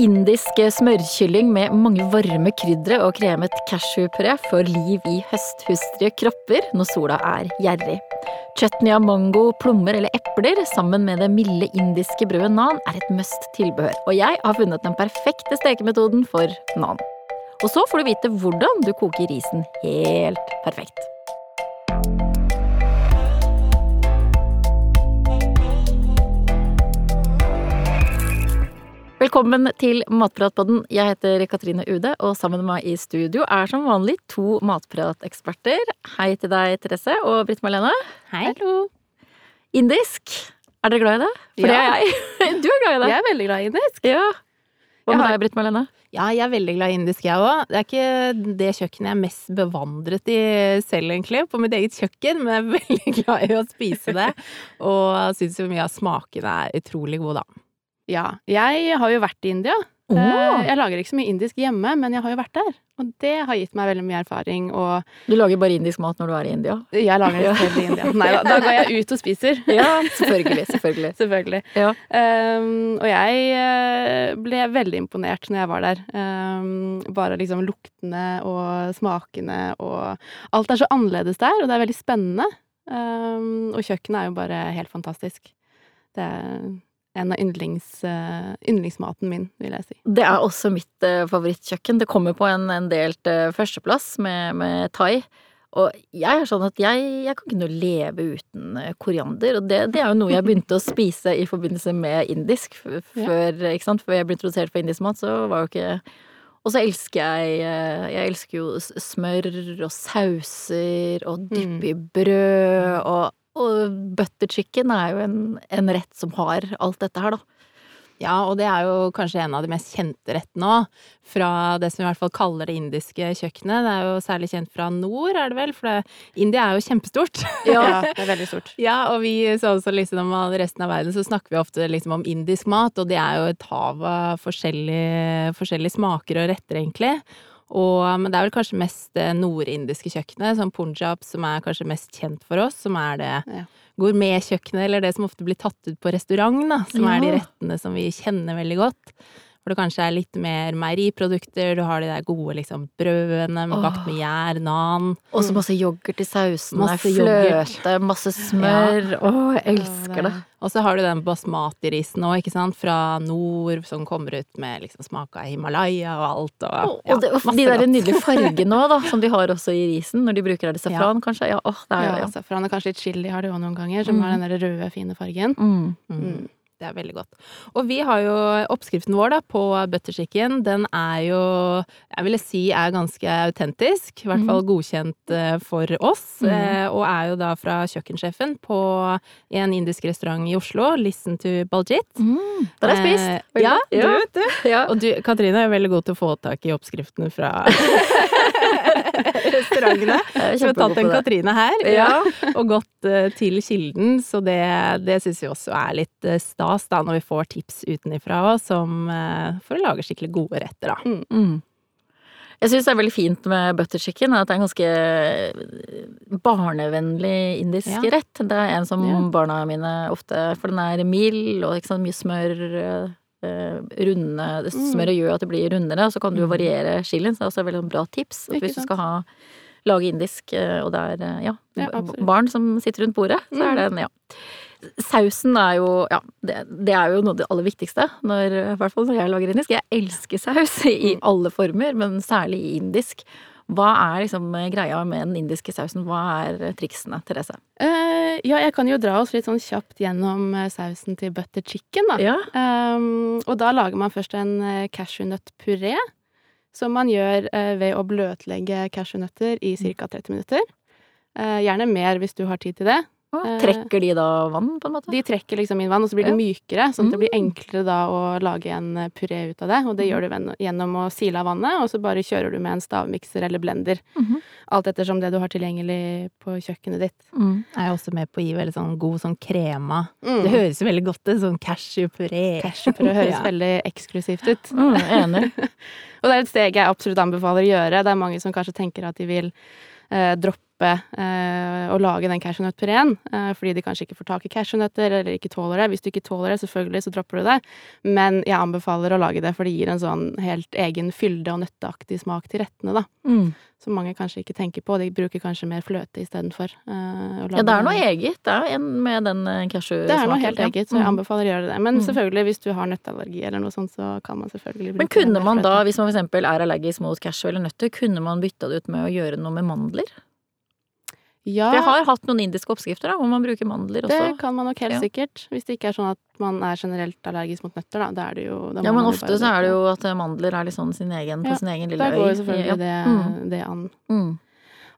Indisk smørkylling med mange varme krydder og kremet cashewpuré får liv i høsthustrige kropper når sola er gjerrig. Chutney av mango, plommer eller epler sammen med det milde indiske brødet nan er et must tilbehør, og jeg har funnet den perfekte stekemetoden for nan. Og så får du vite hvordan du koker risen helt perfekt. Velkommen til Matpratpodden. Jeg heter Katrine Ude, og sammen med meg i studio er som vanlig to matprateksperter. Hei til deg, Therese og Britt Marlene. Hei. Hallo. Indisk. Er dere glad i det? For Ja. det er jeg. Du er glad i det? Jeg er veldig glad i indisk. Ja. Hva med har- deg, Britt Marlene? Ja, jeg er veldig glad i indisk, jeg òg. Det er ikke det kjøkkenet jeg er mest bevandret i selv, egentlig, på mitt eget kjøkken, men jeg er veldig glad i å spise det. Og syns jo mye av smakene er utrolig gode, da. Ja, jeg har jo vært i India. Eh, Jeg lager ikke så mye indisk hjemme, men jeg har jo vært der. Og det har gitt meg veldig mye erfaring, og Du lager bare indisk mat når du er i India? jeg lager det selv i India. Nei da, da går jeg ut og spiser. Ja, selvfølgelig. selvfølgelig. Selvfølgelig. Ja. Um, og jeg eh, ble veldig imponert når jeg var der. Um, bare liksom luktene og smakene og Alt er så annerledes der, og det er veldig spennende. Um, og kjøkkenet er jo bare helt fantastisk. Det er en av yndlings, uh, yndlingsmaten min, vil jeg si. Det er også mitt uh, favorittkjøkken. Det kommer på en, en delt uh, førsteplass med, med thai. Og jeg er sånn at jeg, jeg kan ikke noe leve uten koriander. Og det, det er jo noe jeg begynte å spise i forbindelse med indisk. f- Ja. Før, ikke sant? før jeg ble introdusert for indisk mat, så var jo ikke Og så elsker jeg Jeg elsker jo smør og sauser og dyppe i brød og og butter chicken er jo en, en rett som har alt dette her, da. Ja, og det er jo kanskje en av de mest kjente rettene òg, fra det som vi i hvert fall kaller det indiske kjøkkenet. Det er jo særlig kjent fra nord, er det vel, for det, India er jo kjempestort. Ja, det er veldig stort. Ja, og vi sånn som liksom om resten av verden så snakker vi ofte liksom om indisk mat, og det er jo et hav av forskjellige, forskjellige smaker og retter, egentlig. Og, men det er vel kanskje mest det nordindiske kjøkkenet, som punjab, som er kanskje mest kjent for oss, som er det Ja. gourmetkjøkkenet, eller det som ofte blir tatt ut på restaurant, da, som er de rettene som vi kjenner veldig godt. For det kanskje er litt mer meieriprodukter, du har de der gode liksom brødene med bakt med gjær, nan. Og så masse yoghurt i sausen, Masse fløte, masse smør. Å, jeg elsker det. Og så har du den basmati-risen òg, ikke sant, fra nord, som kommer ut med liksom smak av Himalaya og alt, og og, det, og de der godt. nydelige fargene òg, da, som de har også i risen, når de bruker er det safran, kanskje. Ja, åh, det er Ja, jo ja. Safran og kanskje litt chili har de òg noen ganger, som Mm. har den der røde, fine fargen. Mm. Mm. Det er veldig godt. Og vi har jo oppskriften vår da, på butter chicken. Den er jo, jeg ville si, er ganske autentisk. I hvert fall godkjent eh, for oss. Mhm. eh, Og er jo da fra kjøkkensjefen på en indisk restaurant i Oslo, Listen to Baljit. Mm. Der har jeg spist. Eh, ja, Ja, du det. Ja. Og du, Katrine er veldig god til å få tak i oppskriftene fra restaurantene. Vi har tatt en. Katrine her, Ja. og gått eh, til kilden, så det, det syns vi også er litt eh, stas, da, når vi får tips utenifra som eh, for å lage skikkelig gode retter, da. Mm. Jeg syns det er veldig fint med butter chicken, at det er en ganske barnevennlig indisk Ja. rett. Det er en som Ja. barna mine ofte For den er mild, og sant, mye smør. Eh, runde det Mm. Smøret gjør at det blir rundere, og så kan du jo Mm. variere chilien. Så det er også et veldig bra tips. Hvis du skal ha lage indisk, eh, og det er eh, ja, Ja, barn som sitter rundt bordet, så er den, det en ja. Sausen er jo ja, det, det er jo noe av det aller viktigste, når, i hvert fall når jeg lager indisk. Jeg elsker saus i Mm. alle former, men særlig i indisk. Hva er liksom greia med den indiske sausen? Hva er triksene, Therese? Uh, ja, jeg kan jo dra oss litt sånn kjapt gjennom eh, sausen til butter chicken, da. Ja. Um, og da lager man først en cashewnøttpuré, som man gjør uh, ved å bløtlegge cashewnøtter i ca. 30 minutter. Uh, gjerne mer hvis du har tid til det. Eh, Trekker de da vann, på en måte? De trekker liksom inn vann, og så blir det mykere, sånn at det blir Mm. enklere da å lage en eh, puré ut av det. Og det gjør du gjennom å sile av vannet, og så bare kjører du med en stavmikser eller blender. Mhm. Alt ettersom det du har tilgjengelig på kjøkkenet ditt. Mm. Jeg er også med på å gi veldig sånn god sånn krema. Mm. Det høres jo veldig godt ut, sånn cashewpuré. Cashewpuré høres Ja. veldig eksklusivt ut. Mm, enig. Og det er et steg jeg absolutt anbefaler å gjøre. Det er mange som kanskje tenker at de vil eh, droppe eh, å lage den cashewnøttpureen, eh, fordi de kanskje ikke får tak i cashewnøtter eller ikke tåler det. Hvis du ikke tåler det, selvfølgelig, så dropper du det. Men jeg anbefaler å lage det, for det gir en sånn helt egen fylde og nøtteaktig smak til rettene, da. Mm. Som mange kanskje ikke tenker på. De bruker kanskje mer fløte istedenfor. Uh, ja, det er noe eget. Det er en med den eh, cashewsmaken. Det er noe helt eget, så jeg Mm. anbefaler å gjøre det. Men Mm. selvfølgelig, hvis du har nøtteallergi eller noe sånt, så kan man selvfølgelig bruke Men kunne man da, hvis man eksempel er allergisk mot cashew eller nøtter, kunne man bytta det ut med å gjøre noe med mandler? Ja, For jeg har hatt noen indiske oppskrifter da, hvor man bruker mandler også. det kan man nok helt Ja. sikkert. Hvis det ikke er sånn at man er generelt allergisk mot nøtter, da. Da er det jo da Ja, men ofte så er det jo at mandler er litt sånn sin egen, på sin egen lille Da øy. går jo selvfølgelig Ja. det, Mm. det an. Mm.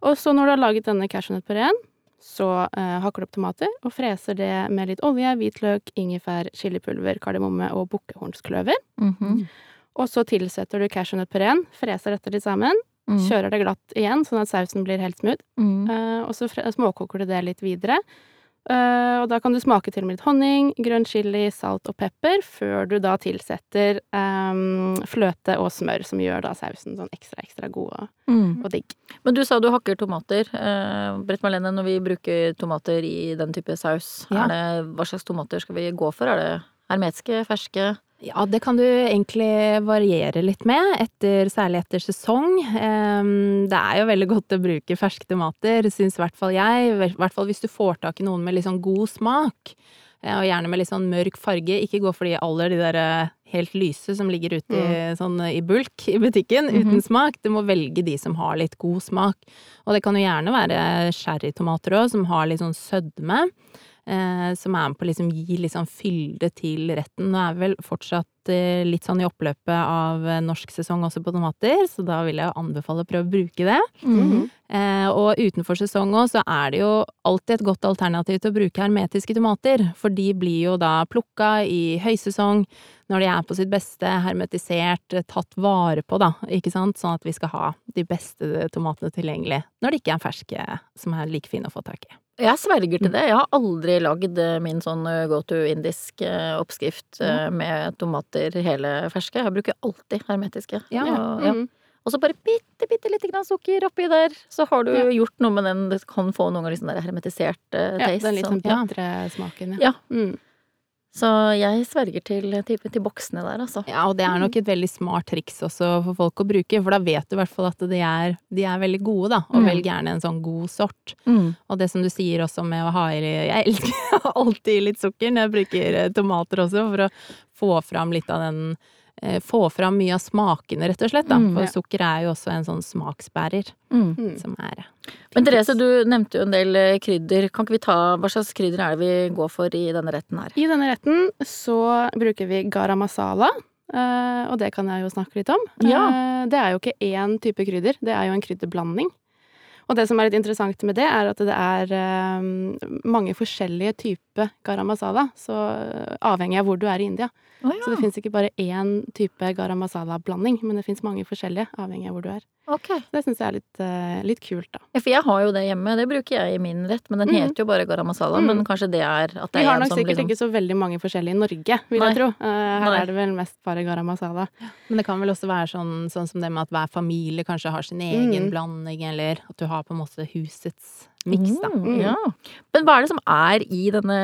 Og så når du har laget denne cashewnøttpureen, så eh, hakker du opp tomater og freser det med litt olje, hvitløk, ingefær, chilipulver, kardemomme og bukkehornskløver. Mhm. Og så tilsetter du cashewnøttpureen, freser dette litt sammen, Mm. kjører det glatt igjen, sånn at sausen blir helt smooth. Mm. Uh, og så småkoker du det litt videre. Uh, og da kan du smake til med litt honning, grønn chili, salt og pepper, før du da tilsetter um, fløte og smør, som gjør da sausen sånn ekstra, ekstra god og, Mm. og digg. Men du sa du hakker tomater. Uh, Brett Marlene, når vi bruker tomater i den type saus, Ja. er det, hva slags tomater skal vi gå for? Er det hermetiske, ferske? Ja, det kan du egentlig variere litt med, etter, særlig etter sesong. Ehm, det er jo veldig godt å bruke ferske tomater, syns i hvert fall jeg. I hvert fall hvis du får tak i noen med litt sånn god smak. eh, Og gjerne med litt sånn mørk farge. Ikke gå for de aller de der eh, helt lyse som ligger ute i, sånn i bulk i butikken, uten smak. Du må velge de som har litt god smak. Og det kan jo gjerne være sherrytomater òg, som har litt sånn sødme. Eh, som er med på å liksom gi litt sånn fylde til retten. Nå er vi vel fortsatt eh, litt sånn i oppløpet av eh, norsk sesong også på tomater, så da vil jeg anbefale å prøve å bruke det. Mm. Eh, og utenfor sesong òg, så er det jo alltid et godt alternativ til å bruke hermetiske tomater, for de blir jo da plukka i høysesong, når de er på sitt beste, hermetisert, tatt vare på, da, ikke sant, sånn at vi skal ha de beste tomatene tilgjengelig når de ikke er ferske, som er like fine å få tak i. Jeg sverger til det. Jeg har aldri lagd eh, min sånn eh, go to indisk eh, oppskrift med tomater hele ferske. Jeg bruker alltid hermetiske. Ja. Og, ja. Mhm. og så bare bitte, bitte lite grann sukker oppi der, så har du Ja. gjort noe med den. Det kan få noen ganger liksom der hermetisert taste. Ja, den litt sånn ja. bitre smaken, Ja. Mm. Så jeg sverger til, til, til boksene der, altså. Ja, og det er nok et veldig smart triks også for folk å bruke, for da vet du i hvert fall at de er, de er veldig gode, da. Og Mm. velg gjerne en sånn god sort. Mm. Og det som du sier også med å ha i Jeg elsker alltid litt sukker når jeg bruker eh, tomater også, for å få fram litt av den Få fram mye av smakene, rett og slett, da. Mm, For sukker er jo også en sånn smaksbærer, Mm. Mm. som er Men Therese, du nevnte jo en del eh, krydder. Kan ikke vi ta Hva slags krydder er det vi går for i denne retten her? I denne retten så bruker vi garam masala. eh, og det kan jeg jo snakke litt om. Ja. Eh, det er jo ikke én type krydder, det er jo en krydderblanding. Og det som er litt interessant med det, er at det er eh, mange forskjellige typer garam masala. Så eh, avhengig av hvor du er i India. Å Så det fins ikke bare én type garam masala-blanding, men det fins mange forskjellige, avhengig av hvor du er. Ok. Det syns jeg er litt, eh, litt kult, da. Ja, for jeg har jo det hjemme. Det bruker jeg i min rett, men den mm. heter jo bare garam masala. Mm. Men kanskje det er at det Vi er har nok sikkert liksom ikke så veldig mange forskjellige i Norge, vil Nei. jeg tro. Eh, her Nei. er det vel mest bare garam masala. Men det kan vel også være sånn, sånn som det med at hver familie kanskje har sin egen Mm. blanding, eller at du har på en måte husets miks, da. Mm, Mm. Ja. Men hva er det som er i denne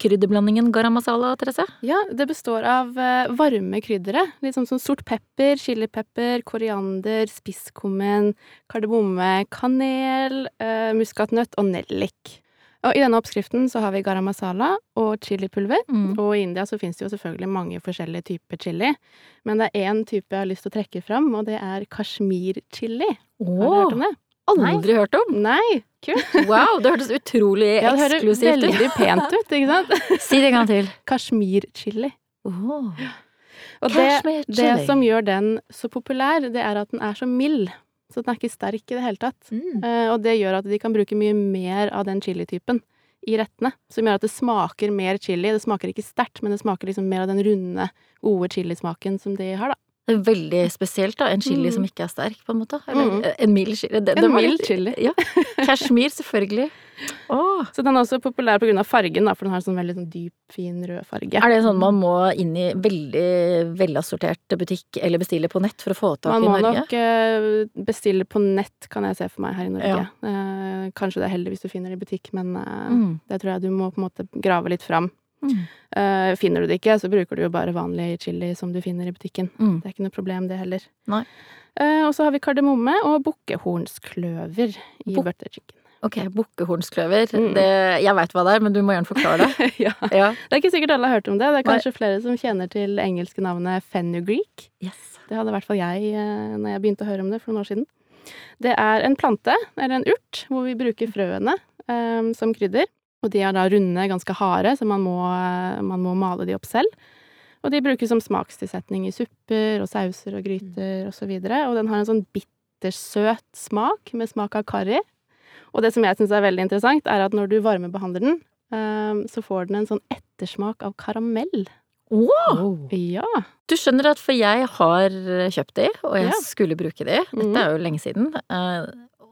krydderblandingen garam masala, Therese? Ja, det består av eh, varme kryddere. Litt sånn som sort pepper, chilipepper, koriander, spisskummen, kardemomme, kanel, uh, muskatnøtt og nellik. Og I denne oppskriften så har vi garam masala og chilipulver. Mm. Og i India så finnes det jo selvfølgelig mange forskjellige typer chili. Men det er én type jeg har lyst til å trekke fram, og det er kashmir-chili. Har du hørt om det? aldri hørt om! Nei! Kult. Wow, det hørtes utrolig Ja, det eksklusivt ut. veldig pent ut, ikke sant? Si det en gang til. Kashmir-chili. Åh, Og det, Kashmir det chili. som gjør den så populær, det er at den er så mild. Så den er ikke sterk i det hele tatt. Mm. Uh, og det gjør at de kan bruke mye mer av den chilitypen i rettene. Som gjør at det smaker mer chili. Det smaker ikke sterkt, men det smaker liksom mer av den runde, gode chilismaken som de har, da. Det er veldig spesielt, da. En chili Mm. som ikke er sterk, på en måte. Eller Mm. en mild chili. Det, En mild chili. Ja. Kashmir, selvfølgelig. Oh. Så den er også populær av fargen, da, for den har en sånn veldig sånn dyp, fin rød farge. Er det sånn man må inn i veldig velassortert butikk eller bestille på nett for å få tak Man i må nok eh, bestille på nett, kan jeg se for meg, her i Norge. Ja. Eh, kanskje det er heldig hvis du finner det i butikk, men eh, Mm. det tror jeg du må på en måte grave litt fram. Mm. Uh, finner du det ikke, så bruker du jo bare vanlig chili som du finner i butikken. Mm. Det er ikke noe problem, det heller. Nei. Eh, og så har vi kardemomme og bukkehornskløver i Buk- butter chicken. Ok, bukkehornskløver. Mm. Det, jeg veit hva det er, men du må gjerne forklare det. ja. Ja. Det er ikke sikkert alle har hørt om det. Det er Nei. kanskje flere som kjenner til engelske navnet fenugreek. Yes. Det hadde i hvert fall jeg eh, når jeg begynte å høre om det for noen år siden. Det er en plante, eller en urt, hvor vi bruker frøene um, som krydder. Og de er da runde, ganske harde, så man må, eh, man må male de opp selv. Og de brukes som smakstilsetning i supper og sauser og gryter og så videre. Og den har en sånn bittersøt smak, med smak av karri. Og det som jeg syns er veldig interessant, er at når du varmebehandler den, eh, så får den en sånn ettersmak av karamell. Wow! Ja. Du skjønner at for jeg har kjøpt de, og jeg Ja. skulle bruke de. Dette Mhm. er jo lenge siden.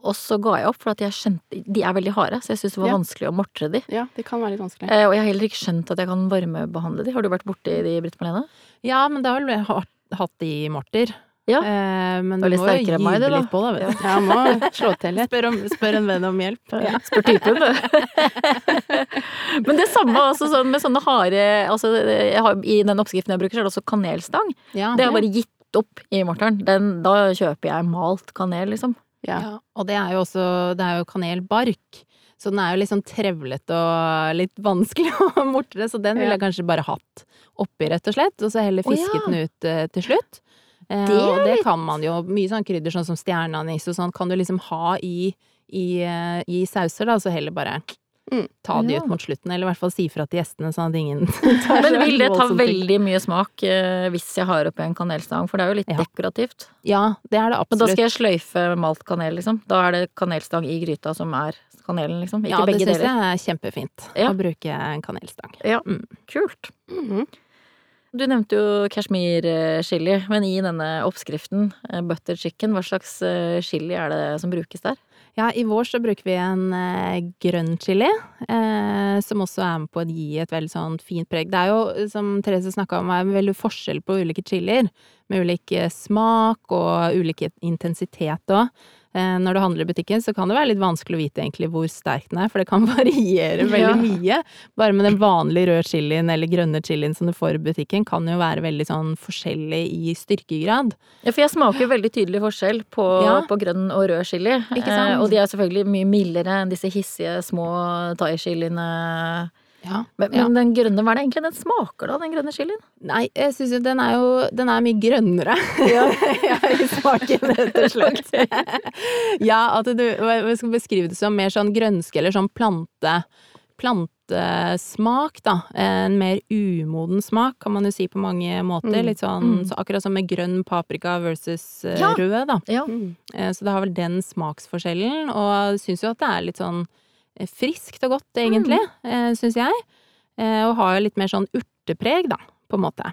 Og så ga jeg opp, for at jeg skjønte De er veldig harde, så jeg syns det var Ja. vanskelig å mortre de. ja, det kan være litt vanskelig. Eh, og jeg har heller ikke skjønt at jeg kan varmebehandle de. Har du vært borti de, Britt Marlene? Ja, men det har vel hatt- hatt de i morter. Ja. Eh, men du må jo sterkere meg, det, da. litt på det, vet du. Ja, må slå til litt. Spør, om, spør en venn om hjelp. Ja. Spør typen, du. Men det samme altså, sånn med sånne harde altså, jeg har, I den oppskriften jeg bruker, så er det også kanelstang. Ja, Det har jeg bare gitt opp i morteren. Den, da kjøper jeg malt kanel, liksom. Ja. Ja, og det er jo også Det er jo kanelbark. Så den er jo litt sånn trevlete og litt vanskelig å mortre, så den ville jeg kanskje bare hatt oppi, rett og slett. Og så heller fisket fisket ja. den ut uh, til slutt. Eh, Det og det kan man jo. Mye sånn krydder sånn som stjerneanis og sånn kan du liksom ha i, i, uh, i sauser, da. Så heller bare Mm. ta de Ja. ut mot slutten, eller i hvert fall si fra til gjestene sånn at ingen Men vil det ta veldig mye smak eh, hvis jeg har oppi en kanelstang? For det er jo litt Ja. dekorativt. Ja, det er det Men da skal jeg sløyfe malt kanel, liksom. Da er det kanelstang i gryta som er kanelen, liksom. Ikke ja, det begge syns jeg er kjempefint. Ja. Å bruke en kanelstang. Ja, Mm. kult. Mhm. Du nevnte jo kashmir-chili, men i denne oppskriften, eh, butter chicken, hva slags eh, chili er det som brukes der? Ja, i vår så bruker vi en eh, grønn chili, eh, som også er med på å gi et veldig sånn fint preg. Det er jo, som Therese snakka om, er veldig forskjell på ulike chilier, med ulik eh, smak og ulik intensitet òg. Eh, når du handler i butikken, så kan det være litt vanskelig å vite egentlig hvor sterk den er, for det kan variere veldig Ja. mye. Bare med den vanlige røde chilien eller grønne chilien som du får i butikken, kan jo være veldig sånn forskjellig i styrkegrad. Ja, for jeg smaker veldig tydelig forskjell på, Ja. på grønn og rød chili. Eh, og de er selvfølgelig mye mildere enn disse hissige små thai-chiliene. Ja, Men, men den grønne, hva er det egentlig den smaker da, den grønne chilien? Nei, jeg syns jo den er jo Den er mye grønnere ja. i smaken, rett og slett. ja, at du Jeg skal beskrive det som mer sånn grønske eller sånn plante Plantesmak, da. En mer umoden smak, kan man jo si på mange måter. Mm. Litt sånn Mm. så akkurat som med grønn paprika versus eh, Ja. rød, da. Ja. Mm. Så det har vel den smaksforskjellen, og syns jo at det er litt sånn friskt og godt, egentlig, mm. syns jeg. Eh, Og har jo litt mer sånn urtepreg, da, på en måte.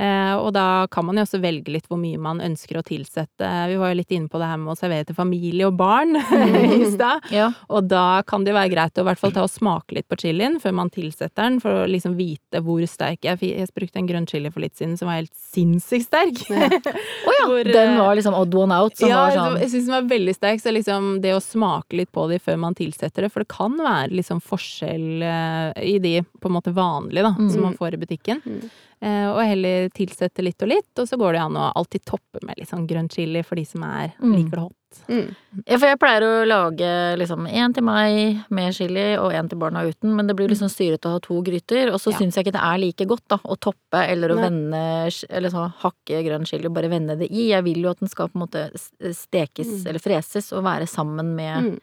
Eh, Og da kan man jo også velge litt hvor mye man ønsker å tilsette. Vi var jo litt inne på det her med å servere til familie og barn i stad. Ja. Og da kan det jo være greit å i hvert fall ta og smake litt på chilien før man tilsetter den, for å liksom vite hvor sterk Jeg, er. jeg brukte en grønn chili for litt siden som var helt sinnssykt sterk. Å ja, Hvor, den eh, var liksom odd one out, som ja, var sånn jeg syns den var veldig sterk, så liksom det å smake litt på de før man tilsetter det, for det kan være liksom forskjell eh, i de på en måte vanlige, da, Mm. som man får i butikken. Mm. Eh, og heller tilsette litt og litt, og så går det an å alltid toppe med litt sånn grønn chili for de som er, Mm. liker det hot. Mm. Ja, for jeg pleier å lage liksom én til meg med chili og én til barna uten, men det blir liksom styrete å ha to gryter. Og så Ja. syns jeg ikke det er like godt da, å toppe eller å Nei. vende Eller sånn hakke grønn chili og bare vende det i. Jeg vil jo at den skal på en måte stekes Mm. eller freses og være sammen med Mm.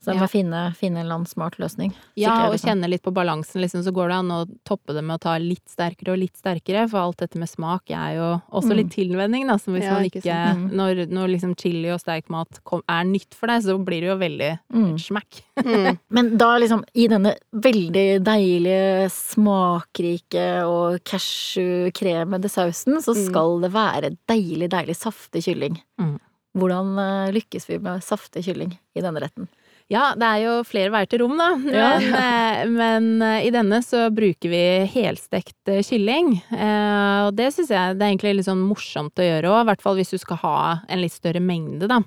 Så jeg Ja. må finne, finne en eller annen smart løsning. Ja, og liksom. kjenne litt på balansen, liksom, så går det an å toppe det med å ta litt sterkere og litt sterkere, for alt dette med smak er jo også Mm. litt tilvenning, da, som hvis Ja, man ikke ikke. Mm. Når, når liksom chili og sterk mat kom, er nytt for deg, så blir det jo veldig Mm. smack. Mm. Men da liksom, i denne veldig deilige, smakrike og cashew-kremede sausen, så Mm. skal det være deilig, deilig saftig kylling. Mm. Hvordan eh, lykkes vi med saftig kylling i denne retten? Ja, det er jo flere veier til rom, da. Ja. Men, eh, men eh, i denne så bruker vi helstekt eh, kylling. Og det syns jeg det er egentlig litt sånn morsomt å gjøre òg, i hvert fall hvis du skal ha en litt større mengde, da.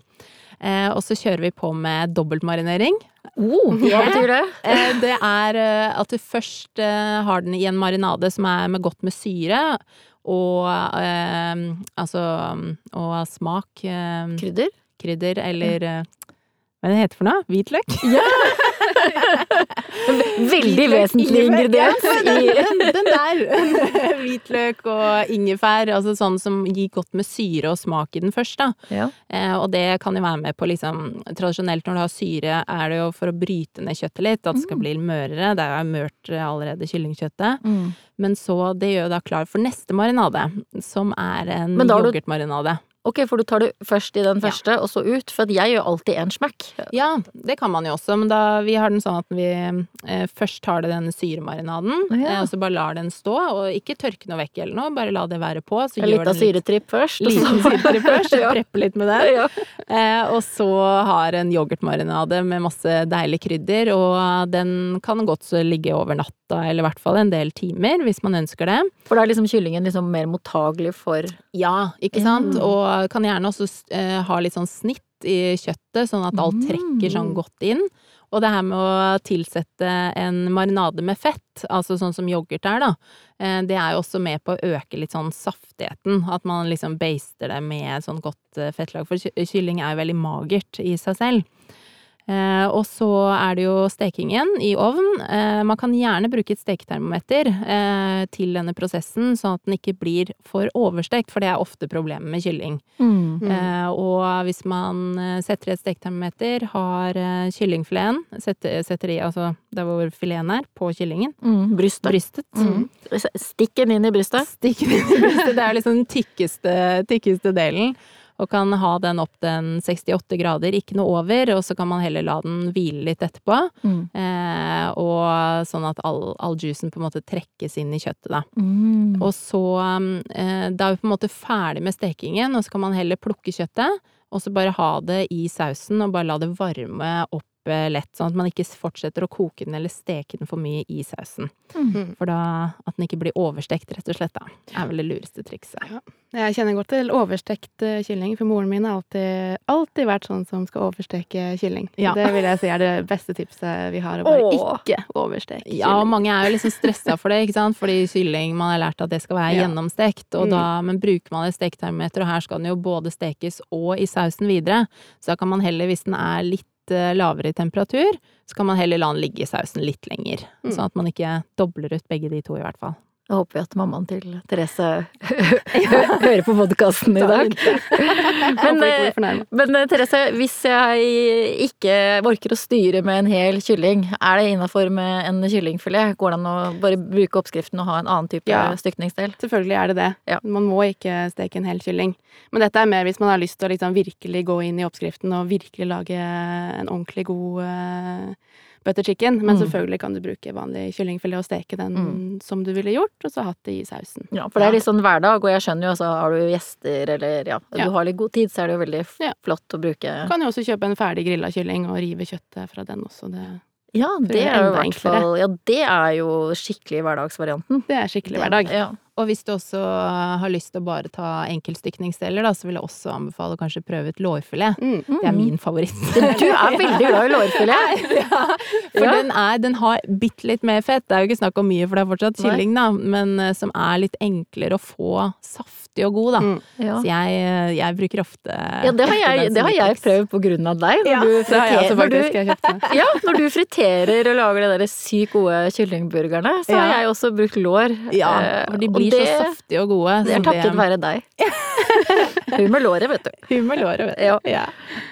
Og så kjører vi på med dobbeltmarinering. Oh, hva betyr det? Det er at du først har den i en marinade som er med godt med syre. Og altså Og smak. Krydder? krydder eller Hva er det heter for noe? Hvitløk? Ja! Veldig vesentlig ingrediens i Den der! Hvitløk og ingefær, altså sånn som gir godt med syre og smak i den først, da. ja. Eh, og det kan jo være med på liksom Tradisjonelt når du har syre, er det jo for å bryte ned kjøttet litt, at det skal bli litt mørere. Det er jo mørt allerede, kyllingkjøttet. Mm. Men så, det gjør jo da klar for neste marinade, som er en yoghurtmarinade. Ok, for du tar det først i den Ja. første, og så ut. For jeg gjør alltid en smekk. Ja, det kan man jo også, men da vi har den sånn at vi eh, først tar det den syremarinaden, Ja. eh, og så bare lar den stå, og ikke tørke noe vekk eller noe, bare la det være på. Så En liten den syretripp først. liten syretripp først, Ja. preppe litt med det. Ja. Eh, og så har en yoghurtmarinade med masse deilig krydder, og den kan godt så ligge over natta, eller i hvert fall en del timer, hvis man ønsker det. For da er liksom kyllingen liksom mer mottagelig for Ja, ikke sant? Mm. Og kan gjerne også eh, ha litt sånn snitt i kjøttet, sånn at alt Mm. trekker sånn godt inn. Og det her med å tilsette en marinade med fett, altså sånn som yoghurt er, da, eh, det er jo også med på å øke litt sånn saftigheten. At man liksom baster det med sånn godt eh, fettlag. For ky- kylling er jo veldig magert i seg selv. Eh, og så er det jo stekingen i ovn. Eh, man kan gjerne bruke et steketermometer eh, til denne prosessen, sånn at den ikke blir for overstekt, for det er ofte problemet med kylling. mm. Eh, og hvis man eh, setter i et steketermometer, har eh, kyllingfileten, setter, setter i altså der hvor fileten er, på kyllingen, Mm. Brystet. brystet, Mm. Stikk den inn i brystet. Stikk den i brystet. Det er liksom den tykkeste, tykkeste delen. Og kan ha den opp til en 68 grader, ikke noe over, og så kan man heller la den hvile litt etterpå. Mm. Eh, og sånn at all, all juicen på en måte trekkes inn i kjøttet, da. Mm. Og så eh, Da er vi på en måte ferdig med stekingen, og så kan man heller plukke kjøttet, og så bare ha det i sausen, og bare la det varme opp eh, lett, sånn at man ikke fortsetter å koke den eller steke den for mye i sausen. Mm. For da at den ikke blir overstekt, rett og slett, da. Er vel det lureste trikset. Jeg kjenner godt til overstekt eh, kylling, for moren min har alltid, alltid vært sånn som skal oversteke kylling. Ja. Det vil jeg si er det beste tipset vi har, å bare Åh. ikke oversteke kylling. Ja, og mange er jo liksom stressa for det, ikke sant, fordi kylling, man har lært at det skal være Ja. gjennomstekt, og Mm. da, men bruker man et steketermometer, og her skal den jo både stekes og i sausen videre, så da kan man heller, hvis den er litt eh, lavere i temperatur, så kan man heller la den ligge i sausen litt lenger, Mm. sånn at man ikke dobler ut begge de to i hvert fall. Da håper vi at mammaen til Therese hører på podkasten i dag. Men, eh. Men eh, Therese, hvis jeg ikke orker å styre med en hel kylling, er det innafor med en kyllingfilet? Går det an å bare bruke oppskriften og ha en annen type Ja. stykningsdel? Selvfølgelig er det det. Ja. Man må ikke steke en hel kylling. Men dette er mer hvis man har lyst til å liksom virkelig gå inn i oppskriften og virkelig lage en ordentlig god uh, butter chicken. Men Mm. selvfølgelig kan du bruke vanlig kyllingfilet og steke den Mm. som du ville gjort, og så hatt det i sausen. Ja, for det er litt sånn hverdag, og jeg skjønner jo altså, har du gjester eller ja, Ja. du har litt god tid, så er det jo veldig flott å bruke Du kan jo også kjøpe en ferdig grilla kylling og rive kjøttet fra den også. Det, Ja, det er fall Ja, det er jo skikkelig hverdagsvarianten. det er skikkelig hverdag. Ja. Og hvis du også har lyst til å bare ta enkeltstykningsdeler, da, så vil jeg også anbefale å kanskje prøve ut lårfilet. Mm. Det er min favoritt. Du er veldig glad i lårfilet. ja, for Ja. den, er, den har bitte litt mer fett. Det er jo ikke snakk om mye, for det er fortsatt kylling, da, men eh, som er litt enklere å få saftig og god, da. Mm. Ja. Så jeg, eh, jeg bruker ofte Ja, det har jeg, det har jeg prøvd på grunn av deg. Når Ja, du Det har jeg friterer, når du, ja, når du friterer og lager de der sykt gode kyllingburgerne, så har jeg også brukt lår. Ja, Eh, for de og blir det, så saftige og gode. Det er takket være deg. Hun med låret, vet du. Hun med låret, vet du. Ja. Ja.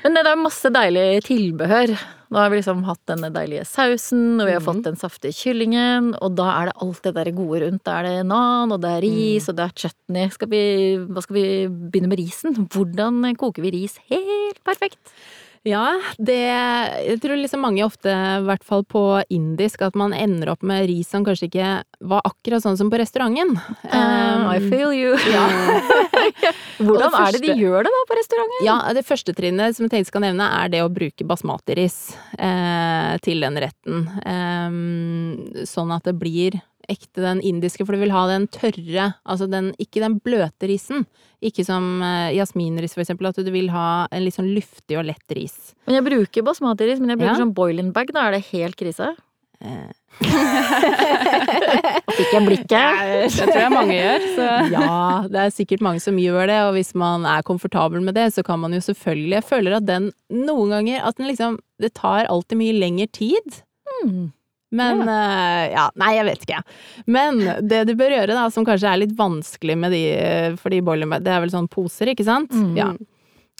Men det er masse deilig tilbehør. Nå har vi liksom hatt denne deilige sausen, og vi har mm. fått den saftige kyllingen, og da er det alt det der gode rundt. Da er det nan, og det er ris, og det er chutney. Skal vi, hva skal vi begynne med risen? Hvordan koker vi ris helt perfekt? Ja, det Jeg tror liksom mange ofte, i hvert fall på indisk, at man ender opp med ris som kanskje ikke var akkurat sånn som på restauranten. Um, I feel you. Ja. Hvordan det er det de gjør det da på restauranten? Ja, det første trinnet som jeg tenkte skal nevne, er det å bruke basmati-ris eh, til den retten. Eh, sånn at det blir ekte den indiske, for du vil ha den tørre, altså den, ikke den bløte risen. Ikke som eh, jasminris, for eksempel, at du vil ha en litt sånn luftig og lett ris. Men jeg bruker basmati-ris, men jeg bruker Ja. sånn boiling bag, da er det helt krise. Eh, Fikk jeg blikket? Det tror jeg mange gjør. Så. ja, det er sikkert mange som gjør det, og hvis man er komfortabel med det, så kan man jo selvfølgelig Jeg føler at den noen ganger At den liksom Det tar alltid mye lengre tid. Mm. Men eh, ja, nei, jeg vet ikke. Men det du bør gjøre, da, som kanskje er litt vanskelig med de For de boiler Det er vel sånn poser, ikke sant? Mm. Ja.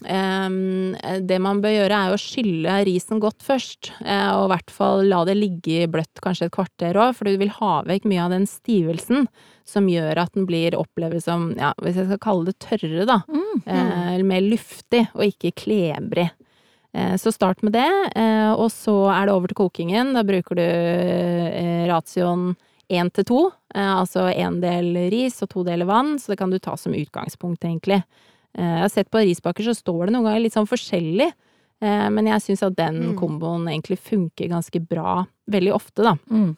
Um, det man bør gjøre, er å skylle risen godt først. Uh, og i hvert fall la det ligge bløtt kanskje et kvarter òg, for du vil ha vekk mye av den stivelsen som gjør at den blir opplevd som, ja, hvis jeg skal kalle det tørre, da. Mm. Uh, eller mer luftig, og ikke klebrig. Eh, Så start med det, eh, og så er det over til kokingen. Da bruker du eh, ratioen én til to, altså én del ris og to deler vann, så det kan du ta som utgangspunkt, egentlig. Jeg har sett på risbakker, så står det noen ganger litt sånn forskjellig, men jeg syns at den Mm. komboen egentlig funker ganske bra veldig ofte, da. Mm.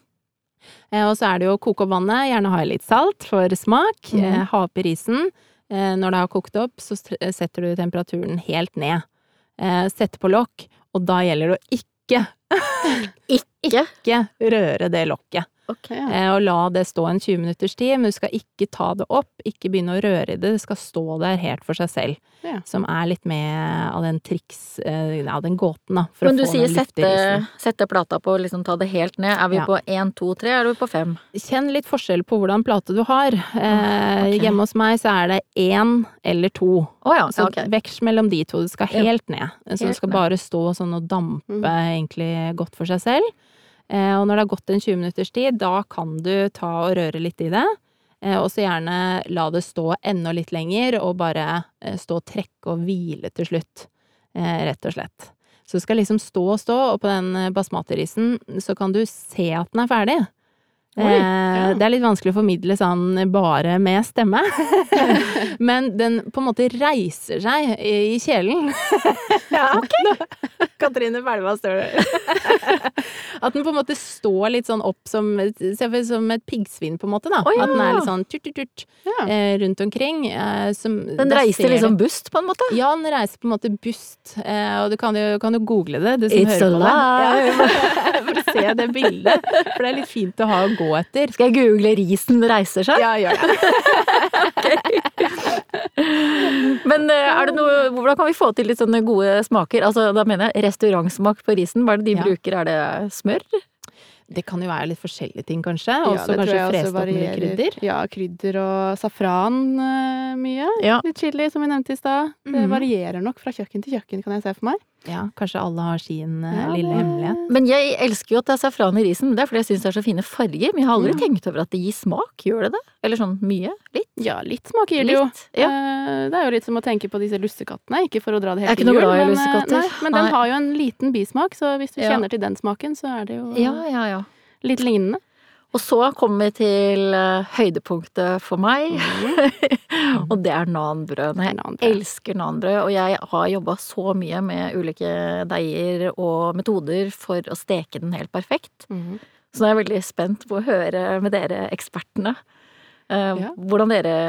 Og så er det jo å koke opp vannet, gjerne ha i litt salt for smak. mm. Ha oppi risen. Når det har kokt opp, så setter du temperaturen helt ned. Eh, sette på lokk, og da gjelder det å ikke, Ikke? ikke røre det lokket. Ok. Ja. Eh, og la det stå en 20 minutters tid, men du skal ikke ta det opp, ikke begynne å røre i det, det skal stå der helt for seg selv. Ja. Som er litt med av den triks, av ja, den gåten, da. For Men du å få sier sette, sette plata på, liksom ta det helt ned. Er vi Ja. på én, to, tre, er vi på fem? Kjenn litt forskjell på hvordan plate du har. Eh, ok. Hjemme hos meg så er det én eller to. Oh, ja, Så okay. veksj mellom de to. Det skal Ja. helt ned. Så det skal ned. bare stå sånn og dampe Mm. egentlig godt for seg selv. Eh, og når det har gått en 20 minutters tid, da kan du ta og røre litt i det. Eh, og så gjerne la det stå enda litt lenger, og bare eh, stå og trekke og hvile til slutt. Rett og slett. Så det skal liksom stå og stå, og på den basmatirisen så kan du se at den er ferdig. Oi, Eh, ja. Det er litt vanskelig å formidle sånn bare med stemme. Men den på en måte reiser seg i kjelen. Ja, ok. Katrine Belva står der. At den på en måte står litt sånn opp som, som et piggsvin, på en måte. da. Oh, ja. At den er litt sånn turt-turt-turt Ja. eh, rundt omkring. Eh, som, Den reiser liksom bust, på en måte? Ja, den reiser på en måte bust. Og du kan jo, kan jo google det, du som It's hører på det. Ja, for å se det bildet. For det er litt fint å ha å gå etter. Skal jeg google 'risen reiser seg'? Ja, gjør det. Men eh, er det noe, hvordan kan vi få til litt sånne gode smaker? Altså, da mener jeg restaurantsmak på risen. Hva er det de Ja. bruker? Er det smør? Det kan jo være litt forskjellige ting, kanskje. Ja, Også tror kanskje frest opp med krydder. Ja, krydder og safran eh, mye. Ja. Litt chili, som vi nevnte i stad. Det Mhm. varierer nok fra kjøkken til kjøkken, kan jeg se for meg. Ja, kanskje alle har sin eh, Ja, lille det- hemmelighet. Men jeg elsker jo at det er safran i risen. Det er fordi jeg syns det er så fine farger. Men jeg har aldri Ja. tenkt over at det gir smak. Gjør det det? Eller sånn mye? Litt? Ja, litt smak gir det jo. Ja. Eh, Det er jo litt som å tenke på disse lussekattene, ikke for å dra det Jeg er helt ikke til noe jul. glad i men, eh, lussekatter. nei, Men den har jo en liten bismak, så hvis du Ja. kjenner til den smaken, så er det jo Ja, ja, ja. litt lignende. Og så kommer vi til eh, høydepunktet for meg, og det er nanbrødene. Jeg Nanbrød. elsker nanbrød, og jeg har jobba så mye med ulike deiger og metoder for å steke den helt perfekt. Mm. Så nå er jeg veldig spent på å høre med dere ekspertene eh, Ja. hvordan dere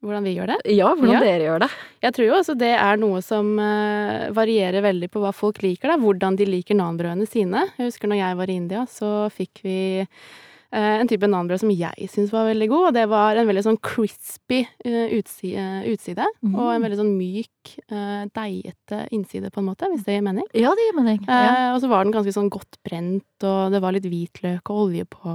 Hvordan vi gjør det. Ja, hvordan Ja. dere gjør det. Jeg tror jo altså det er noe som eh, varierer veldig på hva folk liker, da. Hvordan de liker nanbrødene sine. Jeg husker når jeg var i India, så fikk vi en type nanbrød som jeg syns var veldig god, og det var en veldig sånn crispy utside, eh, utside, mm. og en veldig sånn myk, deigete innside, på en måte, hvis det gir mening. Ja, det gir mening. Ja. Eh, og så var den ganske sånn godt brent, og det var litt hvitløk og olje på.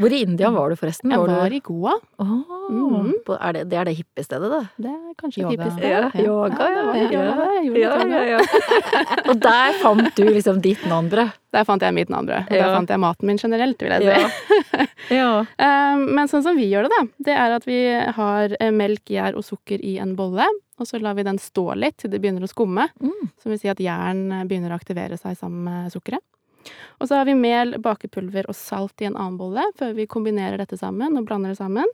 Hvor i India var du forresten? Jeg Var du... i Goa. Oh, mm. på- er det, det er det hippe stedet, det? Det er kanskje Yoga. typisk. Ja, yoga, ja. ja, Ja, ja, ja. Og der fant du liksom ditt nanbrød. Der fant jeg mitt nanbrød. Og der fant jeg maten min generelt, vil jeg si. ja. Eh, Men sånn som vi gjør det, da, det er at vi har eh, melk, gjær og sukker i en bolle. Og så lar vi den stå litt til det begynner å skumme. Mm. Som vil si at jern eh, begynner å aktivere seg sammen med sukkeret. Og så har vi mel, bakepulver og salt i en annen bolle før vi kombinerer dette sammen og blander det sammen.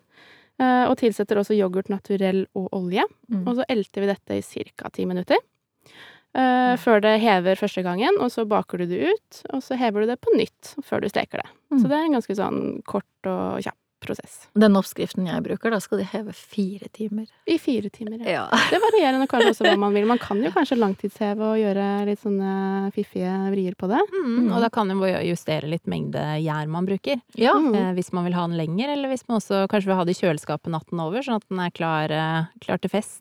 Og tilsetter også yoghurt naturell og olje. Mm. Og så elter vi dette i ca. ti minutter. eh, Før det hever første gangen, og så baker du det ut. Og så hever du det på nytt før du steker det. Mm. Så det er en ganske sånn kort og kjapp prosess. Den oppskriften jeg bruker, da skal de heve fire timer. I fire timer. Ja. Ja. Det varierer nok kanskje også hva man vil. Man kan jo kanskje langtidsheve og gjøre litt sånne fiffige vrier på det. Mm, og da kan man jo justere litt mengde gjær man bruker. ja. Mm. Eh, hvis man vil ha den lenger, eller hvis man også kanskje vil ha det i kjøleskapet natten over, sånn at den er klar, eh, klar til fest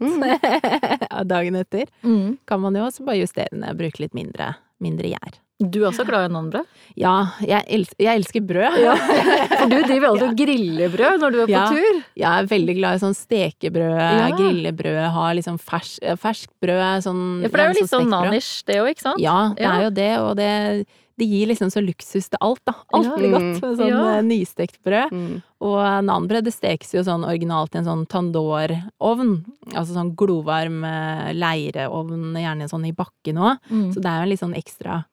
dagen etter. Mm. Kan man jo også bare justere den og bruke litt mindre, mindre gjær. Du er også glad i nanbrød? Ja, jeg, els jeg elsker brød. For du driver alltid og griller brød når du er på Ja. tur. Jeg er veldig glad i sånn stekebrød, Ja. grillebrød, ha liksom fersk, ferskt brød, sånn Ja, for det er jo litt sånn nanish, det òg, ikke sant? Ja, det Ja. er jo det, og det, det gir liksom så luksus til alt, da. Alt Ja. blir godt med sånn Ja. eh, nystekt brød. Mm. Og nanbrød det stekes jo sånn originalt i en sånn tandoor-ovn. Altså sånn glovarm eh, leireovn, gjerne sånn i bakken òg. Mm. Så det er jo en litt sånn ekstra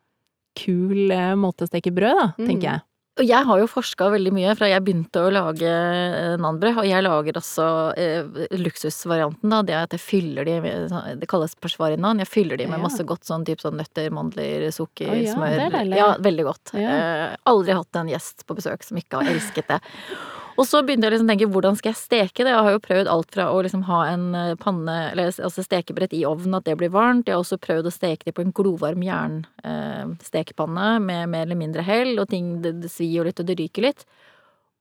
kul eh, måte å steke brød, da, Mm. tenker jeg. Og jeg har jo forska veldig mye fra jeg begynte å lage eh, nanbrød, og jeg lager også eh, luksusvarianten, da. Det er at jeg fyller de med Det kalles persvari-nan. Jeg fyller de med Ja. masse godt sånn type sånn nøtter, mandler, sukker, oh, ja, smør. det er. Ja, veldig godt. Ja. Eh, aldri hatt en gjest på besøk som ikke har elsket det. Og så begynte jeg liksom å tenke hvordan skal jeg steke det? Jeg har jo prøvd alt fra å liksom ha en eh, panne, eller altså stekebrett i ovnen, at det blir varmt. Jeg har også prøvd å steke det på en glovarm jernstekepanne med mer eller mindre hell, og ting det, det svir jo litt og det ryker litt.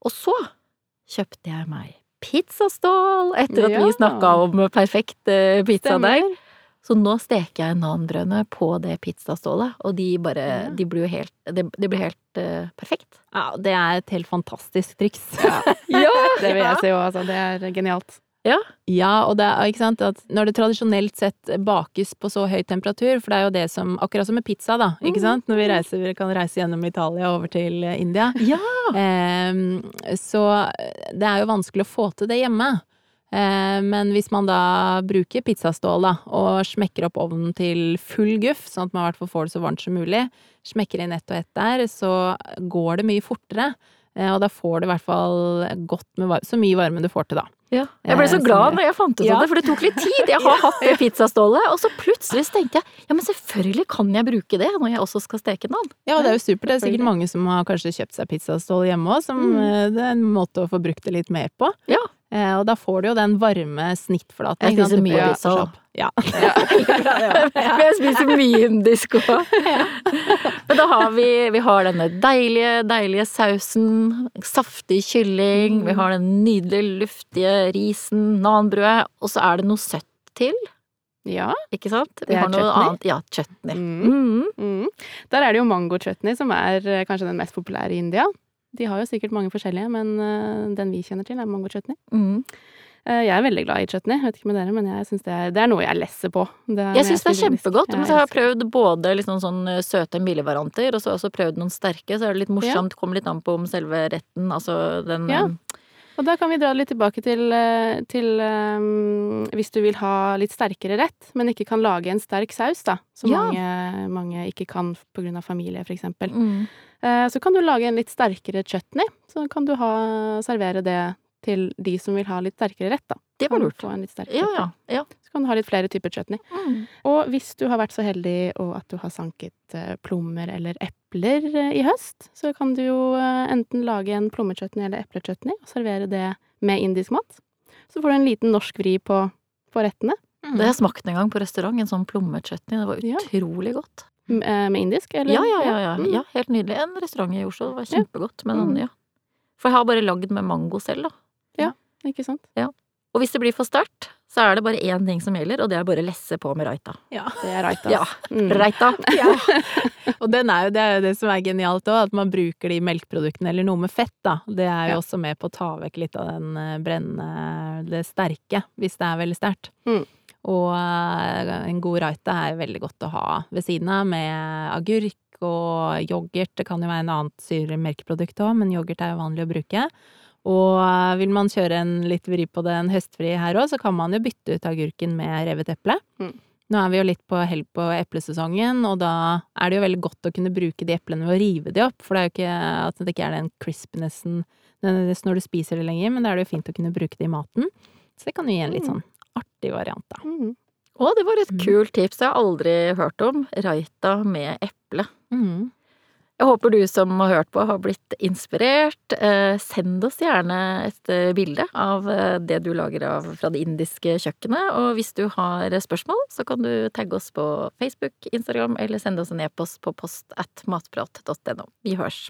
Og så kjøpte jeg meg pizzastål etter at Ja. vi snakka om perfekt eh, pizzadeig. Så nå steker jeg nanbrødene på det pizzastålet, og de bare Ja. De blir jo helt Det, de blir helt uh, perfekt. Ja, det er et helt fantastisk triks. Ja! Det vil jeg si òg, altså. Det er genialt. Ja, og det er ikke sant at når det tradisjonelt sett bakes på så høy temperatur, for det er jo det som Akkurat som med pizza, da, ikke Mm. sant? Når vi reiser, vi kan reise gjennom Italia over til eh, India. Ja! Eh, så det er jo vanskelig å få til det hjemme. Eh, Men hvis man da bruker pizzastål da, og smekker opp ovnen til full guff, sånn at man i hvert fall får det så varmt som mulig, smekker inn ett og ett der, så går det mye fortere. Eh, Og da får du i hvert fall godt med så mye varme du får til, da. Ja. Jeg ble så Eh, glad når jeg fant ut Ja. av det, for det tok litt tid. Jeg har hatt det pizzastålet, og så plutselig tenkte jeg ja, men selvfølgelig kan jeg bruke det når jeg også skal steke nan. Ja, og det er jo supert. Det er sikkert mange som har kanskje kjøpt seg pizzastål hjemme òg, som Mm. eh, det er en måte å få brukt det litt mer på. Ja. Eh, og da får du jo den varme snittflaten. Jeg spiser mye indisk òg. Ja. Men jeg spiser mye indisk òg. Men da har vi, vi har denne deilige, deilige sausen, saftig kylling, vi har den nydelige, luftige risen, nanbrødet, og så er det noe søtt til, Ja. ikke sant? Vi har noe chutney. annet. Ja, chutney. Mm. Mm. Mm. Der er det jo mango chutney som er eh, kanskje den mest populære i India. De har jo sikkert mange forskjellige, men eh, den vi kjenner til, er mango chutney. Mm. Eh, jeg er veldig glad i chutney, vet ikke med dere, men jeg synes det, er, det er noe jeg lesser på. Det Jeg syns det er kjempegodt. Jeg, jeg har prøvd både liksom sånn eh, søte milde-varianter, og så har jeg også prøvd noen sterke. Så er det litt morsomt. Kommer litt an på om selve retten, altså den Ja. Og da kan vi dra litt tilbake til, eh, til um, hvis du vil ha litt sterkere rett, men ikke kan lage en sterk saus, da, som Ja. mange, mange ikke kan av familie, eksempel. mm. Uh, Så kan du lage en litt sterkere chutney. Så kan du ha, servere det til de som vil ha litt sterkere rett, da. Det var lurt. Få en litt Ja, ja. ja. Så kan du ha litt flere typer chutney. Mm. Og hvis du har vært så heldig og at du har sanket eh, plommer eller epler eh, i høst, så kan du jo eh, enten lage en plommechutney eller eplechutney og servere det med indisk mat. Så får du en liten norsk vri på, på rettene Det har jeg smakt en gang på restaurant, en sånn plommechutney. Det var utrolig godt. med indisk, eller? Ja, ja, ja. ja. Mm. ja helt nydelig. En restaurant i Oslo. Det var kjempegodt. Men, Mm. ja. For jeg har bare lagd med mango selv, da. Ikke sant? Og hvis det blir for sterkt, så er det bare én ting som gjelder, og det er bare å lesse på med raita. Ja. Det er raita. Ja. Mm. Raita! Og den er jo, det er jo det som er genialt òg, at man bruker de melkeproduktene eller noe med fett, da. Det er jo Ja. også med på å ta vekk litt av den eh, brennende, det sterke, hvis det er veldig sterkt. Mm. Og eh, en god raita er veldig godt å ha ved siden av, med agurk og yoghurt. Det kan jo være en annet syremelkeprodukt òg, men yoghurt er jo vanlig å bruke. Og eh, vil man kjøre en litt vri på det, en høstfri her òg, så kan man jo bytte ut agurken med revet eple. Mm. Nå er vi jo litt på hell på eplesesongen, og da er det jo veldig godt å kunne bruke de eplene ved å rive de opp, for det er jo ikke at det ikke er den crispnessen nødvendigvis når du spiser det lenger, men da er det jo fint å kunne bruke det i maten. Så det kan jo gi en litt sånn artig variant, da. Mm. Å, det var et Mm. kult tips, jeg har jeg aldri hørt om. Raita med eple. Mm. Jeg håper du som har hørt på har blitt inspirert. Eh, send oss gjerne et eh, bilde av eh, det du lager av fra det indiske kjøkkenet. Og hvis du har spørsmål, så kan du tagge oss på Facebook, Instagram eller sende oss en e-post på post at matprat.no. Vi hørs.